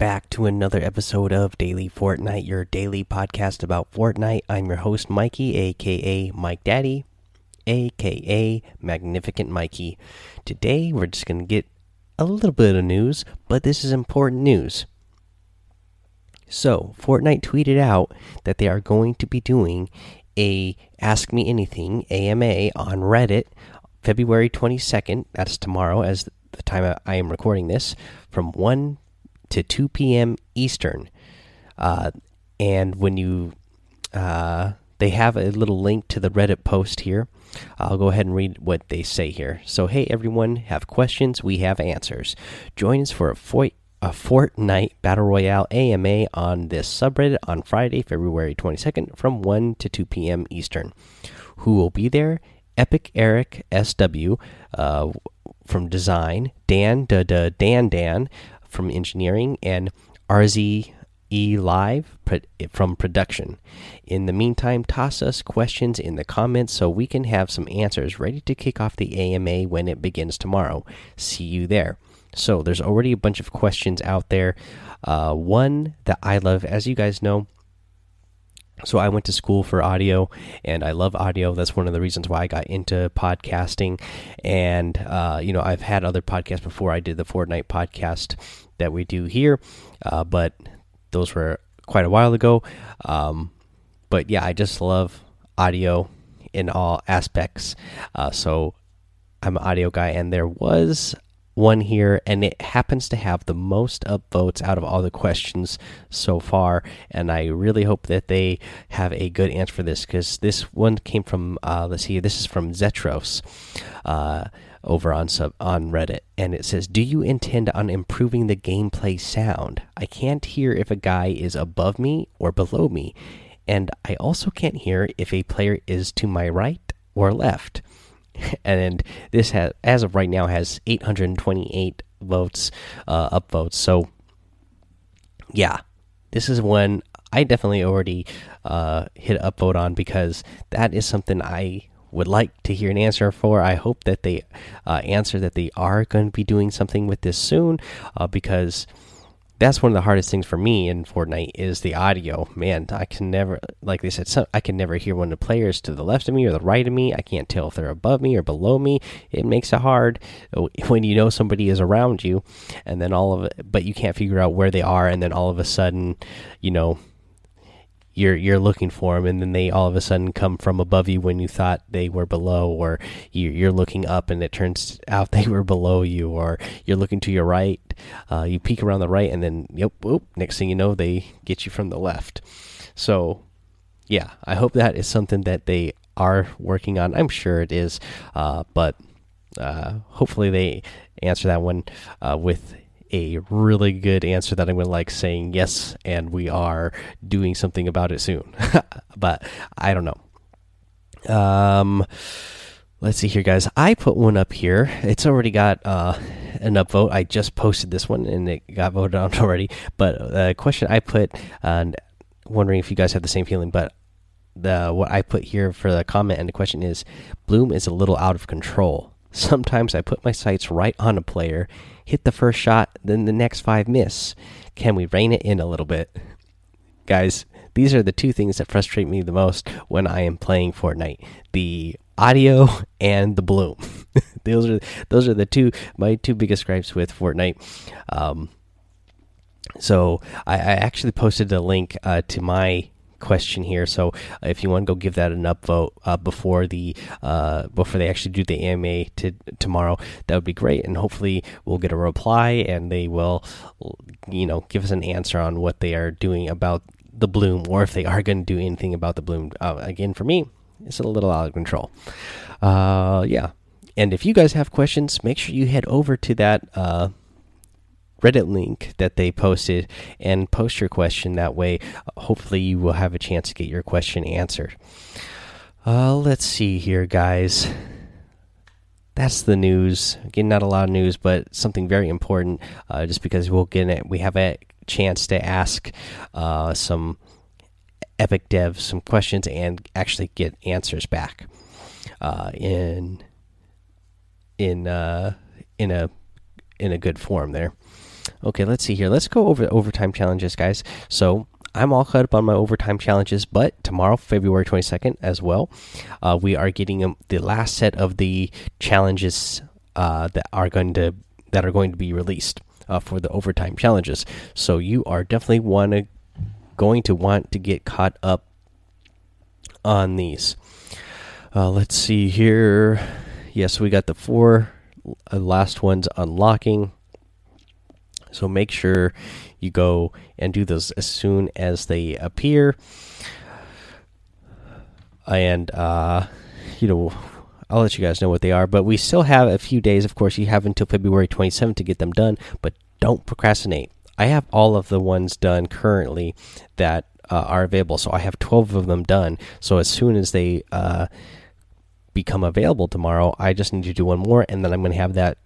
Back to another episode of Daily Fortnite, your daily podcast about Fortnite. I'm your host, Mikey, aka Mike Daddy, aka Magnificent Mikey. Today, we're just going to get a little bit of news, but this is important news. So, Fortnite tweeted out that they are going to be doing a Ask Me Anything AMA on Reddit February 22nd. That's tomorrow, as the time I am recording this, from 1 to 2 p.m. Eastern. Uh, and when you, uh, they have a little link to the Reddit post here. I'll go ahead and read what they say here. So, hey everyone, have questions? We have answers. Join us for a, Fo a Fortnite Battle Royale AMA on this subreddit on Friday, February 22nd from 1 to 2 p.m. Eastern. Who will be there? Epic Eric SW uh, from Design, Dan da Dan Dan from engineering and RZE Live from production. In the meantime, toss us questions in the comments so we can have some answers ready to kick off the AMA when it begins tomorrow. See you there. So, there's already a bunch of questions out there. Uh, one that I love, as you guys know, so I went to school for audio, and I love audio. That's one of the reasons why I got into podcasting. And uh, you know, I've had other podcasts before. I did the Fortnite podcast that we do here, uh, but those were quite a while ago. Um, but yeah, I just love audio in all aspects. Uh, so I'm an audio guy, and there was one here, and it happens to have the most upvotes out of all the questions so far. And I really hope that they have a good answer for this because this one came from, uh, let's see, this is from Zetros. Uh, over on sub on Reddit, and it says, "Do you intend on improving the gameplay sound? I can't hear if a guy is above me or below me, and I also can't hear if a player is to my right or left." and this has as of right now has 828 votes uh upvotes so yeah this is one i definitely already uh hit upvote on because that is something i would like to hear an answer for. I hope that they uh, answer that they are going to be doing something with this soon uh, because that's one of the hardest things for me in Fortnite is the audio. Man, I can never, like they said, I can never hear of the players to the left of me or the right of me. I can't tell if they're above me or below me. It makes it hard when you know somebody is around you, and then all of it, but you can't figure out where they are, and then all of a sudden, you know, you're you're looking for them, and then they all of a sudden come from above you when you thought they were below, or you're looking up and it turns out they were below you, or you're looking to your right, uh, you peek around the right, and then yep, whoop, next thing you know, they get you from the left. So, yeah, I hope that is something that they are working on. I'm sure it is, uh, but uh, hopefully they answer that one uh, with a really good answer that I'm going to like saying yes, and we are doing something about it soon. but I don't know. Um, let's see here, guys. I put one up here. It's already got uh, an upvote. I just posted this one and it got voted on already. But the question I put, and uh, wondering if you guys have the same feeling, but the what I put here for the comment and the question is Bloom is a little out of control. Sometimes I put my sights right on a player hit the first shot, then the next five miss. Can we rein it in a little bit? Guys, these are the two things that frustrate me the most when I am playing Fortnite. The audio and the bloom. those are those are the two my two biggest gripes with Fortnite. Um, so I, I, actually posted a link uh, to my question here. So if you want to go give that an upvote uh, before the uh, before they actually do the AMA to tomorrow, that would be great. And hopefully we'll get a reply and they will, you know, give us an answer on what they are doing about the bloom or if they are going to do anything about the bloom. Uh, again, for me, it's a little out of control. Uh, yeah. And if you guys have questions, make sure you head over to that uh, Reddit link that they posted and post your question. That way, hopefully, you will have a chance to get your question answered. Uh, let's see here, guys. That's the news. Again, not a lot of news, but something very important. Uh, just because we'll get it, we have a chance to ask uh, some Epic devs some questions and actually get answers back uh, in in uh, in a in a good form there. Okay, let's see here. Let's go over overtime challenges, guys. So I'm all caught up on my overtime challenges, but tomorrow, February 22nd, as well, uh, we are getting um, the last set of the challenges uh, that are going to that are going to be released uh, for the overtime challenges. So you are definitely want to going to want to get caught up on these. Uh, let's see here. Yes, we got the four uh, last ones unlocking. So make sure you go and do those as soon as they appear. And, uh, you know, I'll let you guys know what they are. But we still have a few days. Of course, you have until February 27th to get them done. But don't procrastinate. I have all of the ones done currently that uh, are available. So I have 12 of them done. So as soon as they uh, become available tomorrow, I just need to do one more. And then I'm going to have that.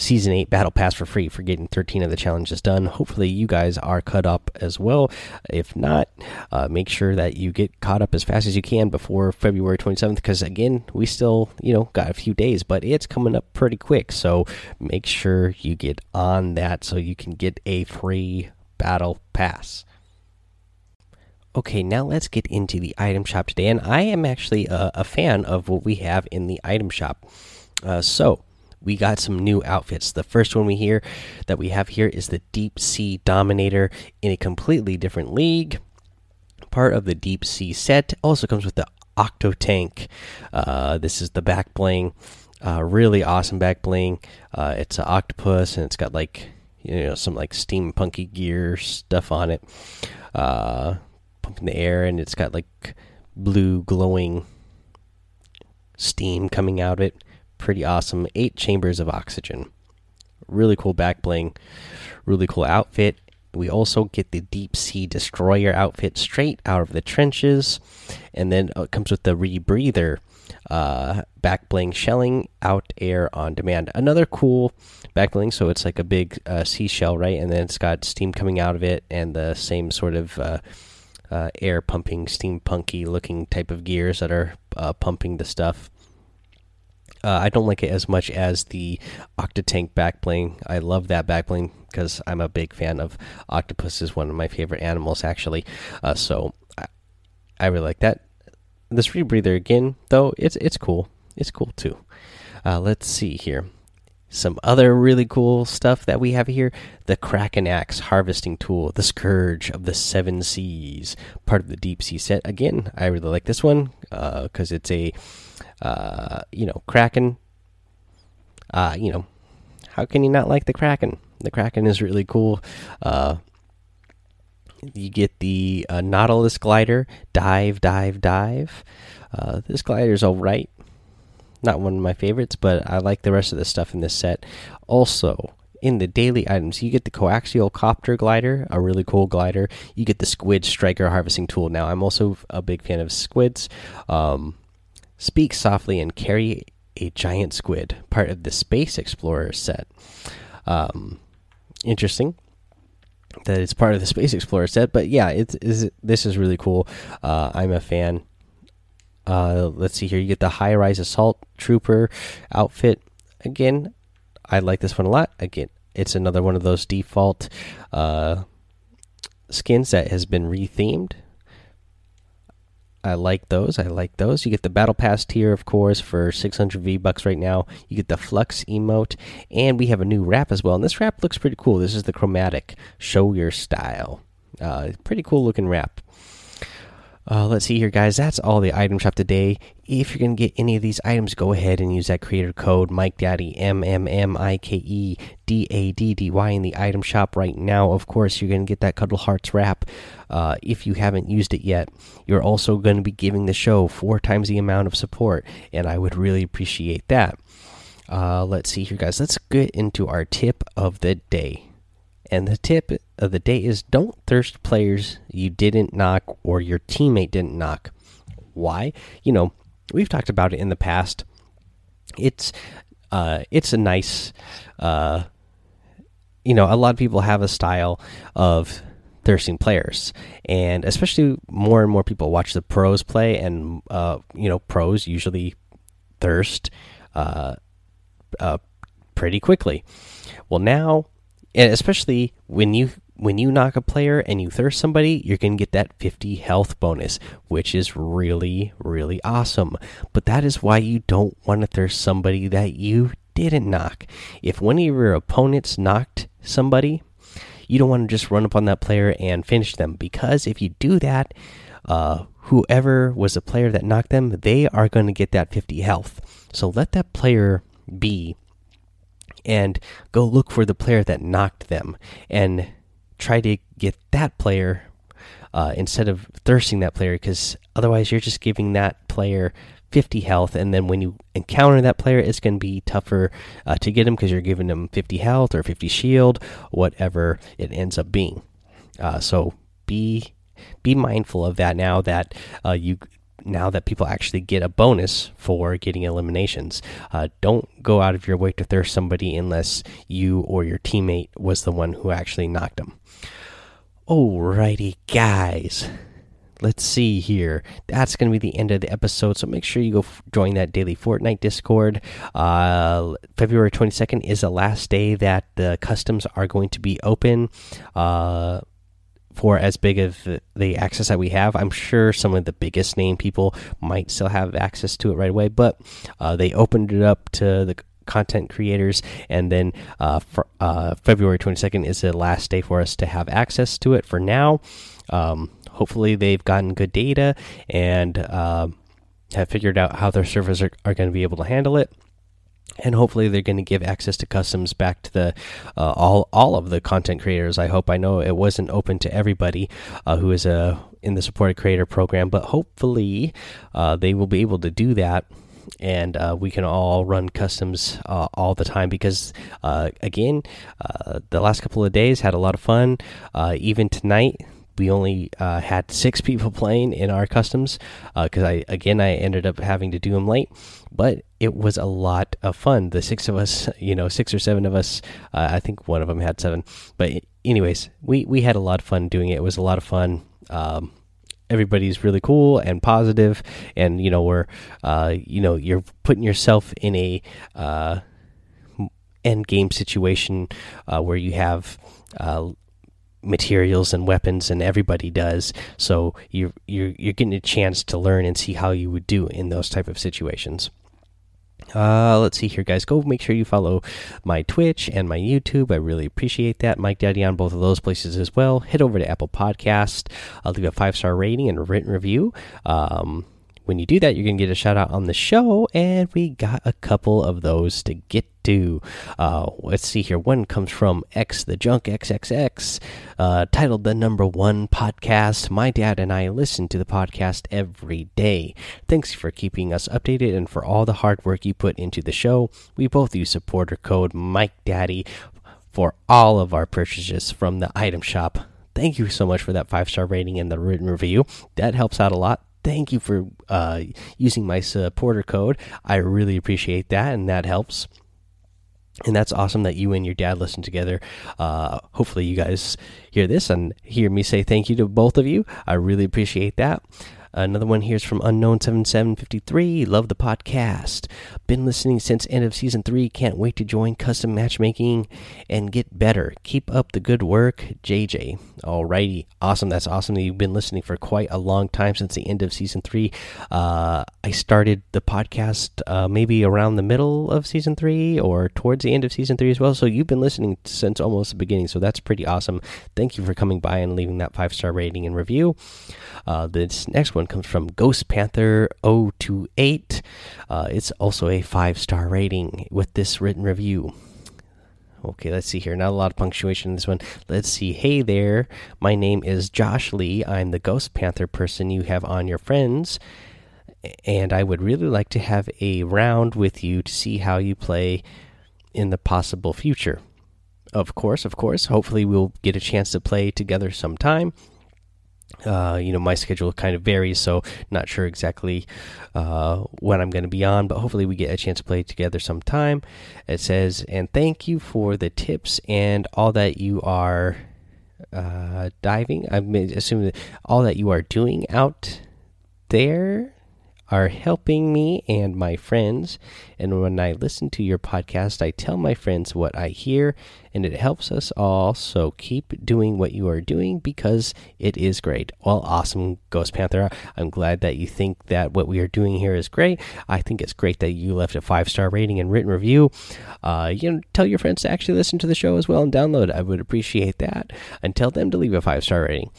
Uh, season 8 battle pass for free for getting 13 of the challenges done hopefully you guys are caught up as well if not uh, make sure that you get caught up as fast as you can before february 27th because again we still you know got a few days but it's coming up pretty quick so make sure you get on that so you can get a free battle pass Okay, now let's get into the item shop today. And I am actually a, a fan of what we have in the item shop. Uh, so, we got some new outfits. The first one we hear that we have here is the Deep Sea Dominator in a completely different league. Part of the Deep Sea set also comes with the Octo Tank. Uh, this is the back bling, uh, really awesome back bling. Uh, it's an octopus and it's got like you know some like steampunky gear stuff on it, uh, pumping the air, and it's got like blue glowing steam coming out of it pretty awesome. Eight chambers of oxygen. Really cool back bling. Really cool outfit. We also get the deep sea destroyer outfit straight out of the trenches, and then uh, it comes with the rebreather uh, back bling shelling out air on demand. Another cool back bling. So it's like a big uh, seashell, right? And then it's got steam coming out of it, and the same sort of uh, uh, air pumping, steampunky looking type of gears that are uh, pumping the stuff. Uh, I don't like it as much as the Octotank backbling. I love that backbling because I'm a big fan of octopus. is one of my favorite animals actually. Uh, so I, I, really like that. This rebreather again, though, it's it's cool. It's cool too. Uh, let's see here. Some other really cool stuff that we have here the Kraken Axe harvesting tool, the Scourge of the Seven Seas, part of the Deep Sea set. Again, I really like this one because uh, it's a uh, you know, Kraken. Uh, you know, how can you not like the Kraken? The Kraken is really cool. Uh, you get the uh, Nautilus glider, dive, dive, dive. Uh, this glider is alright. Not one of my favorites, but I like the rest of the stuff in this set. Also, in the daily items, you get the coaxial copter glider, a really cool glider. You get the squid striker harvesting tool. Now, I'm also a big fan of squids. Um, Speak softly and carry a giant squid, part of the Space Explorer set. Um, interesting that it's part of the Space Explorer set, but yeah, it's is this is really cool. Uh, I'm a fan. Uh, let's see here. You get the high rise assault trooper outfit. Again, I like this one a lot. Again, it's another one of those default uh, skins that has been rethemed. I like those. I like those. You get the battle pass tier, of course, for 600 V bucks right now. You get the flux emote, and we have a new wrap as well. And this wrap looks pretty cool. This is the chromatic. Show your style. Uh, pretty cool looking wrap. Uh, let's see here, guys. That's all the item shop today. If you're going to get any of these items, go ahead and use that creator code Mike Daddy M M M I K E D A D D Y in the item shop right now. Of course, you're going to get that Cuddle Hearts wrap. Uh, if you haven't used it yet, you're also going to be giving the show four times the amount of support, and I would really appreciate that. Uh, let's see here, guys. Let's get into our tip of the day. And the tip of the day is don't thirst players you didn't knock or your teammate didn't knock. Why? You know, we've talked about it in the past. It's uh, it's a nice, uh, you know, a lot of people have a style of thirsting players, and especially more and more people watch the pros play, and uh, you know, pros usually thirst uh, uh, pretty quickly. Well, now and especially when you when you knock a player and you thirst somebody, you're going to get that 50 health bonus, which is really, really awesome. But that is why you don't want to thirst somebody that you didn't knock. If one of your opponents knocked somebody, you don't want to just run up on that player and finish them because if you do that, uh, whoever was the player that knocked them, they are going to get that 50 health. So let that player be and go look for the player that knocked them and try to get that player uh, instead of thirsting that player because otherwise you're just giving that player 50 health and then when you encounter that player it's going to be tougher uh, to get him because you're giving them 50 health or 50 shield whatever it ends up being. Uh, so be be mindful of that now that uh, you now that people actually get a bonus for getting eliminations. Uh, don't go out of your way to thirst somebody unless you or your teammate was the one who actually knocked them. Alrighty, guys. Let's see here. That's going to be the end of the episode. So make sure you go join that daily Fortnite Discord. Uh, February 22nd is the last day that the customs are going to be open. Uh, for as big of the access that we have. I'm sure some of the biggest name people might still have access to it right away, but uh, they opened it up to the content creators, and then uh, uh, February 22nd is the last day for us to have access to it. For now, um, hopefully they've gotten good data and uh, have figured out how their servers are, are going to be able to handle it and hopefully they're going to give access to customs back to the uh, all all of the content creators. I hope. I know it wasn't open to everybody uh, who is a uh, in the supported creator program, but hopefully uh, they will be able to do that. And uh, we can all run customs all the time because, again, the last couple of days had a lot of fun. even tonight, we only uh, had six people playing in our customs because uh, I again I ended up having to do them late, but it was a lot of fun. The six of us, you know, six or seven of us, uh, I think one of them had seven, but anyways, we we had a lot of fun doing it. It was a lot of fun. Um, everybody's really cool and positive, and you know we're uh, you know you're putting yourself in a uh, end game situation uh, where you have materials and weapons and everybody does so you're you're you're getting a chance to learn and see how you would do in those type of situations uh, let's see here, guys. Go make sure you follow my Twitch and my YouTube. I really appreciate that. Mike Daddy on both of those places as well. Head over to Apple Podcast. I'll leave a five star rating and a written review. Um, when you do that, you're going to get a shout out on the show, and we got a couple of those to get to. Uh, let's see here. One comes from X the Junk XXX, uh, titled The Number One Podcast. My dad and I listen to the podcast every day. Thanks for keeping us updated and for all the hard work you put into the show. We both use supporter code Mike Daddy for all of our purchases from the item shop. Thank you so much for that five star rating and the written review. That helps out a lot thank you for uh, using my supporter code. I really appreciate that, and that helps. And that's awesome that you and your dad listen together. Uh, hopefully, you guys hear this and hear me say thank you to both of you. I really appreciate that. Another one here is from Unknown7753. Love the podcast. Been listening since end of season three. Can't wait to join custom matchmaking and get better. Keep up the good work, JJ. Alrighty. Awesome. That's awesome that you've been listening for quite a long time since the end of season three. Uh, I started the podcast uh, maybe around the middle of season three or towards the end of season three as well. So you've been listening since almost the beginning. So that's pretty awesome. Thank you for coming by and leaving that five star rating and review. Uh, this next one comes from Ghost Panther 028. Uh, it's also a five star rating with this written review. Okay, let's see here. Not a lot of punctuation in this one. Let's see. Hey there. My name is Josh Lee. I'm the Ghost Panther person you have on your friends. And I would really like to have a round with you to see how you play in the possible future. Of course, of course. Hopefully, we'll get a chance to play together sometime uh, you know, my schedule kind of varies, so not sure exactly uh, when I'm going to be on, but hopefully we get a chance to play together sometime. It says, and thank you for the tips and all that you are uh, diving. I'm assuming all that you are doing out there are helping me and my friends. And when I listen to your podcast, I tell my friends what I hear, and it helps us all. So keep doing what you are doing because it is great. Well, awesome, Ghost Panther. I'm glad that you think that what we are doing here is great. I think it's great that you left a five star rating and written review. Uh, you know, tell your friends to actually listen to the show as well and download. I would appreciate that. And tell them to leave a five star rating.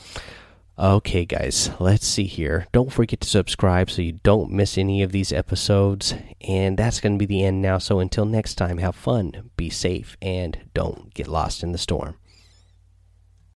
Okay, guys, let's see here. Don't forget to subscribe so you don't miss any of these episodes. And that's going to be the end now. So until next time, have fun, be safe, and don't get lost in the storm.